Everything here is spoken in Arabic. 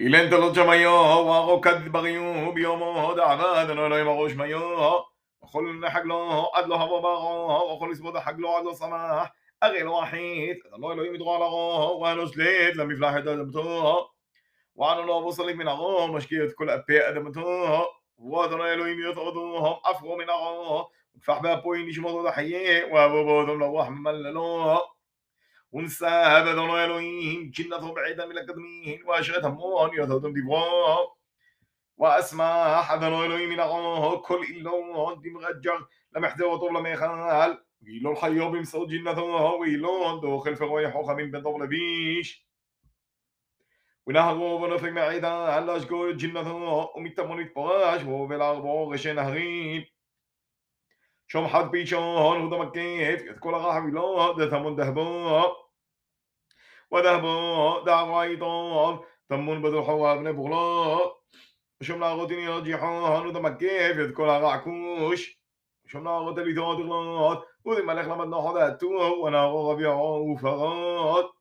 אילן תלות שמיו, וארו כד בריו, ביומו דעבד, אנו אלוהים הראש מיו, וכל לחגלו, עד לא הבוא ברו, וכל לסבוד החגלו עד לא שמח, הרי לא אחית, אדונו אלוהים ידרו על הרו, ואנו שלט למפלחת אדמתו, ואנו לא אבו סליק מן הרו, משקיע את כל אפי אדמתו, ואדונו אלוהים יתעודו, אפרו מן הרו, ופח באפוי נשמתו דחייה, ואבו בו לרוח ממללו, ונשא באדונו אלוהים, ג'ינתו בעידה מלקדמין, ואשרת המון יתעודו דברו, ואשמח אדונו אלוהים מן הרו, כל אילון דמרג'ר, למחזר טוב למיכל, ואילון חיו במסעות ג'ינתו, ואילון דוכל פרוי חוכמים בן טוב לביש. ונהרו ונופק מעידה על אשגור ג'ינתו ומתמון יתפרש בו ולארבעו ראשי נהרים شوم حد بيشون هو هدم كيف يذكر غحبيلون ثمون دهبون وذهبون دعويتون ثمون بدرحوا ابن بغلا شوم لا لاغوتين يرجحون هدم كيف يذكر غعكوش شوم لا لاغوت اللي دغلا ودي ملك لما حدا تو وأنا وناغو غبيعون وفرات